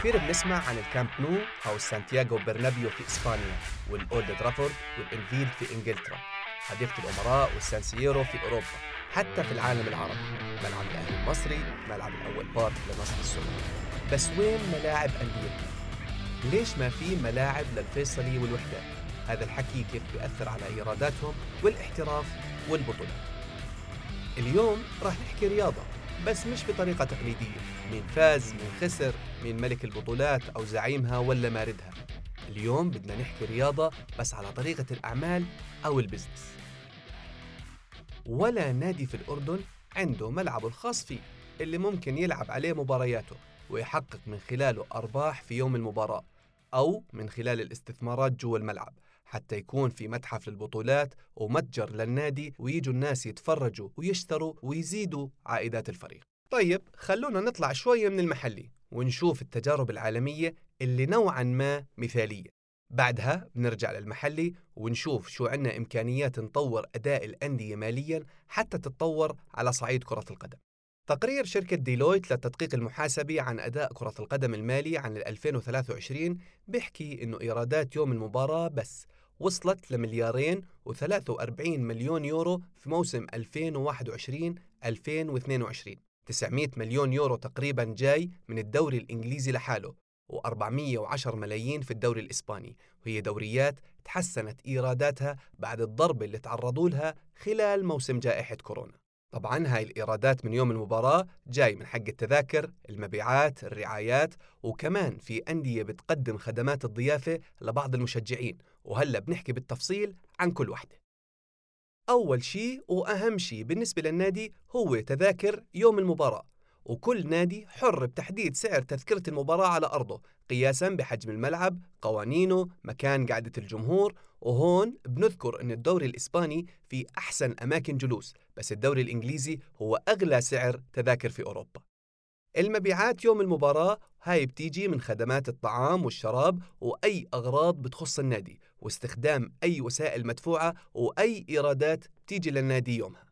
كثير بنسمع عن الكامب نو أو سانتياغو برنابيو في إسبانيا والأولد ترافورد والإنفيلد في إنجلترا حديقة الأمراء والسانسييرو في أوروبا حتى في العالم العربي ملعب الأهلي المصري ملعب الأول بارك لنصر السعودي بس وين ملاعب أنديتنا؟ ليش ما في ملاعب للفيصلي والوحدات؟ هذا الحكي كيف بيأثر على إيراداتهم والإحتراف والبطولات اليوم راح نحكي رياضة بس مش بطريقة تقليدية. مين فاز مين خسر مين ملك البطولات أو زعيمها ولا ماردها. اليوم بدنا نحكي رياضة بس على طريقة الأعمال أو البزنس. ولا نادي في الأردن عنده ملعبه الخاص فيه اللي ممكن يلعب عليه مبارياته ويحقق من خلاله أرباح في يوم المباراة أو من خلال الاستثمارات جوا الملعب. حتى يكون في متحف للبطولات ومتجر للنادي ويجوا الناس يتفرجوا ويشتروا ويزيدوا عائدات الفريق. طيب خلونا نطلع شوية من المحلي ونشوف التجارب العالمية اللي نوعا ما مثالية. بعدها بنرجع للمحلي ونشوف شو عنا إمكانيات نطور أداء الأندية ماليا حتى تتطور على صعيد كرة القدم. تقرير شركة ديلويت للتدقيق المحاسبي عن أداء كرة القدم المالي عن 2023 بيحكي إنه إيرادات يوم المباراة بس وصلت لمليارين و43 مليون يورو في موسم 2021-2022 900 مليون يورو تقريبا جاي من الدوري الإنجليزي لحاله و410 ملايين في الدوري الإسباني. وهي دوريات تحسنت إيراداتها بعد الضربة اللي تعرضوا لها خلال موسم جائحة كورونا. طبعا هاي الإيرادات من يوم المباراة جاي من حق التذاكر المبيعات الرعايات وكمان في أندية بتقدم خدمات الضيافة لبعض المشجعين. وهلأ بنحكي بالتفصيل عن كل واحدة أول شيء وأهم شيء بالنسبة للنادي هو تذاكر يوم المباراة. وكل نادي حر بتحديد سعر تذكرة المباراة على أرضه قياسا بحجم الملعب قوانينه مكان قعدة الجمهور وهون بنذكر أن الدوري الإسباني في أحسن أماكن جلوس بس الدوري الإنجليزي هو أغلى سعر تذاكر في أوروبا. المبيعات يوم المباراة هاي بتيجي من خدمات الطعام والشراب وأي أغراض بتخص النادي واستخدام أي وسائل مدفوعة وأي إيرادات بتيجي للنادي يومها.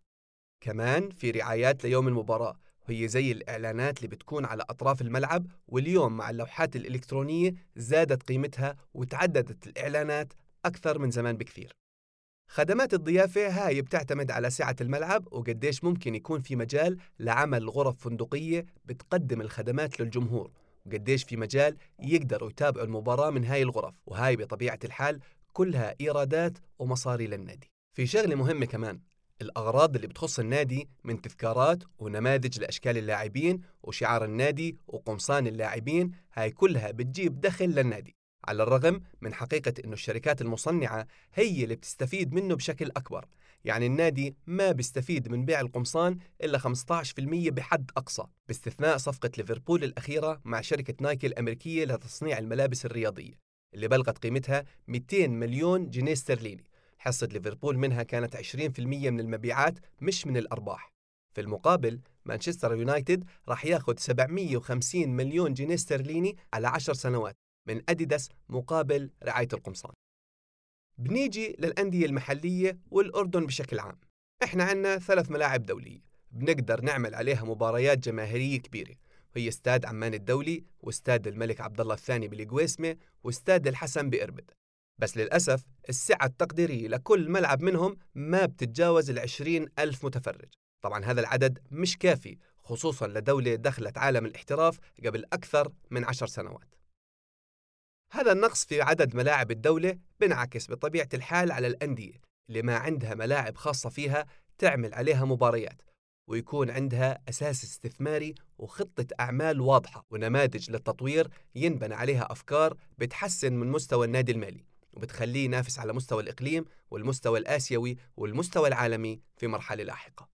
كمان في رعايات ليوم المباراة وهي زي الإعلانات اللي بتكون على أطراف الملعب واليوم مع اللوحات الإلكترونية زادت قيمتها وتعددت الإعلانات أكثر من زمان بكثير. خدمات الضيافة هاي بتعتمد على سعة الملعب وقديش ممكن يكون في مجال لعمل غرف فندقية بتقدم الخدمات للجمهور وقديش في مجال يقدروا يتابعوا المباراة من هاي الغرف. وهاي بطبيعة الحال كلها إيرادات ومصاري للنادي. في شغلة مهمة كمان الأغراض اللي بتخص النادي من تذكارات ونماذج لأشكال اللاعبين وشعار النادي وقمصان اللاعبين هاي كلها بتجيب دخل للنادي. على الرغم من حقيقة أنه الشركات المصنعة هي اللي بتستفيد منه بشكل أكبر. يعني النادي ما بيستفيد من بيع القمصان إلا 15% بحد أقصى باستثناء صفقة ليفربول الأخيرة مع شركة نايكي الأمريكية لتصنيع الملابس الرياضية اللي بلغت قيمتها 200 مليون جنيه استرليني. حصة ليفربول منها كانت 20% من المبيعات مش من الأرباح. في المقابل مانشستر يونايتد راح ياخذ 750 مليون جنيه استرليني على 10 سنوات من أديداس مقابل رعاية القمصان. بنيجي للأندية المحلية والأردن بشكل عام. إحنا عنا ثلاث ملاعب دولية. بنقدر نعمل عليها مباريات جماهيرية كبيرة. وهي استاد عمان الدولي واستاد الملك عبد الله الثاني بالقويسمة واستاد الحسن بإربد. بس للأسف السعة التقديرية لكل ملعب منهم ما بتتجاوز العشرين ألف متفرج. طبعا هذا العدد مش كافي خصوصا لدولة دخلت عالم الاحتراف قبل أكثر من عشر سنوات. هذا النقص في عدد ملاعب الدولة بنعكس بطبيعة الحال على الأندية اللي ما عندها ملاعب خاصة فيها تعمل عليها مباريات ويكون عندها أساس استثماري وخطة أعمال واضحة ونماذج للتطوير ينبنى عليها أفكار بتحسن من مستوى النادي المالي. وبتخليه ينافس على مستوى الإقليم والمستوى الآسيوي والمستوى العالمي في مرحلة لاحقة.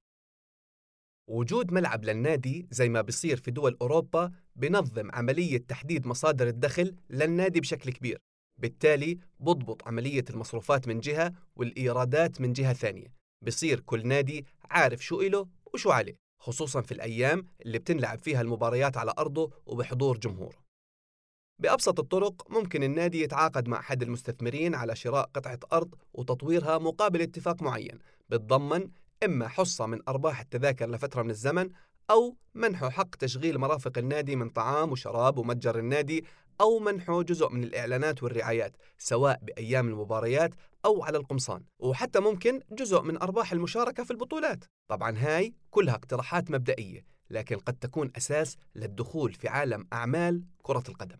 وجود ملعب للنادي زي ما بيصير في دول أوروبا بنظم عملية تحديد مصادر الدخل للنادي بشكل كبير بالتالي بضبط عملية المصروفات من جهة والإيرادات من جهة ثانية. بصير كل نادي عارف شو إله وشو عليه خصوصا في الأيام اللي بتنلعب فيها المباريات على أرضه وبحضور جمهوره. بأبسط الطرق ممكن النادي يتعاقد مع أحد المستثمرين على شراء قطعة أرض وتطويرها مقابل اتفاق معين بتضمن إما حصة من أرباح التذاكر لفترة من الزمن أو منحه حق تشغيل مرافق النادي من طعام وشراب ومتجر النادي أو منحه جزء من الإعلانات والرعايات سواء بأيام المباريات أو على القمصان وحتى ممكن جزء من أرباح المشاركة في البطولات. طبعا هاي كلها اقتراحات مبدئية لكن قد تكون أساس للدخول في عالم أعمال كرة القدم.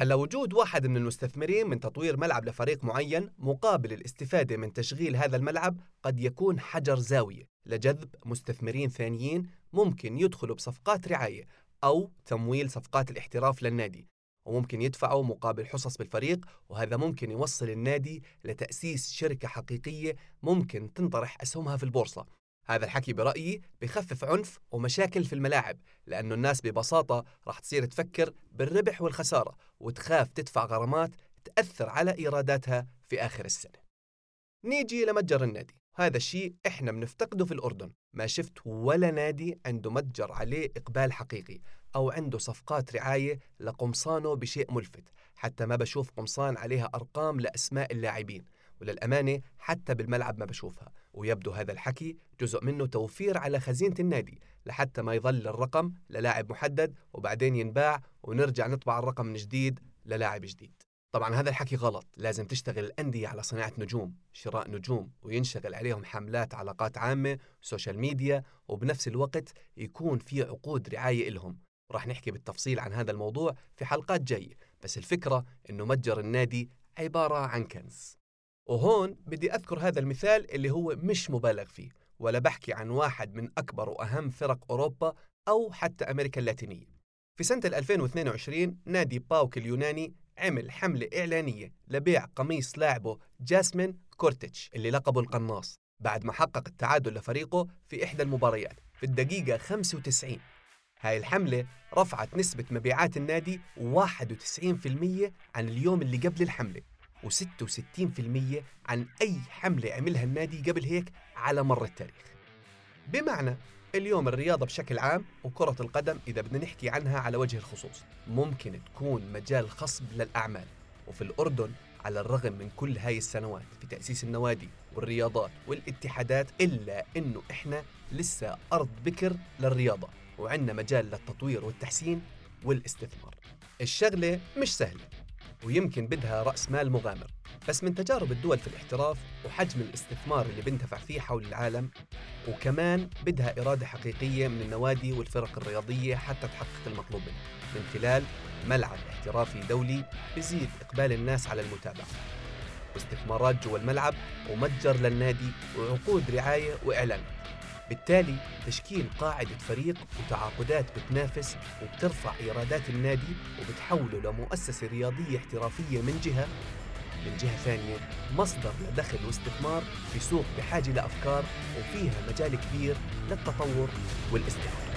هلا وجود واحد من المستثمرين من تطوير ملعب لفريق معين مقابل الاستفادة من تشغيل هذا الملعب قد يكون حجر زاوية لجذب مستثمرين ثانيين ممكن يدخلوا بصفقات رعاية أو تمويل صفقات الاحتراف للنادي وممكن يدفعوا مقابل حصص بالفريق وهذا ممكن يوصل النادي لتأسيس شركة حقيقية ممكن تنطرح أسهمها في البورصة. هذا الحكي برأيي بخفف عنف ومشاكل في الملاعب لأنه الناس ببساطة راح تصير تفكر بالربح والخسارة وتخاف تدفع غرامات تأثر على إيراداتها في آخر السنة. نيجي لمتجر النادي. هذا الشيء إحنا بنفتقده في الأردن. ما شفت ولا نادي عنده متجر عليه إقبال حقيقي أو عنده صفقات رعاية لقمصانه بشيء ملفت. حتى ما بشوف قمصان عليها أرقام لأسماء اللاعبين وللأمانة حتى بالملعب ما بشوفها. ويبدو هذا الحكي جزء منه توفير على خزينة النادي لحتى ما يظل الرقم للاعب محدد وبعدين ينباع ونرجع نطبع الرقم من جديد للاعب جديد. طبعا هذا الحكي غلط. لازم تشتغل الأندية على صناعة نجوم شراء نجوم وينشغل عليهم حملات علاقات عامة social media وبنفس الوقت يكون في عقود رعاية إلهم. راح نحكي بالتفصيل عن هذا الموضوع في حلقات جاية. بس الفكرة إنه متجر النادي عبارة عن كنز. وهون بدي أذكر هذا المثال اللي هو مش مبالغ فيه ولا بحكي عن واحد من أكبر وأهم فرق أوروبا أو حتى أمريكا اللاتينية. في سنة 2022 نادي باوك اليوناني عمل حملة إعلانية لبيع قميص لاعبه جاسمين كورتيتش اللي لقبه القناص بعد ما حقق التعادل لفريقه في إحدى المباريات في الدقيقة 95 هاي الحملة رفعت نسبة مبيعات النادي 91% عن اليوم اللي قبل الحملة. و66% عن أي حملة عملها النادي قبل هيك على مر التاريخ. بمعنى اليوم الرياضة بشكل عام وكرة القدم إذا بدنا نحكي عنها على وجه الخصوص ممكن تكون مجال خصب للأعمال. وفي الأردن على الرغم من كل هاي السنوات في تأسيس النوادي والرياضات والاتحادات إلا إنه إحنا لسه أرض بكر للرياضة وعندنا مجال للتطوير والتحسين والاستثمار. الشغلة مش سهلة. ويمكن بدها رأس مال مغامر. بس من تجارب الدول في الاحتراف وحجم الاستثمار اللي بندفع فيه حول العالم وكمان بدها إرادة حقيقية من النوادي والفرق الرياضية حتى تحقق المطلوب منها. من خلال ملعب احترافي دولي بزيد إقبال الناس على المتابعة. واستثمارات جوا الملعب ومتجر للنادي وعقود رعاية وإعلانات بالتالي تشكيل قاعدة فريق وتعاقدات بتنافس وبترفع إيرادات النادي وبتحوله لمؤسسة رياضية احترافية من جهة. من جهة ثانية مصدر لدخل واستثمار في سوق بحاجة لأفكار وفيها مجال كبير للتطور والاستثمار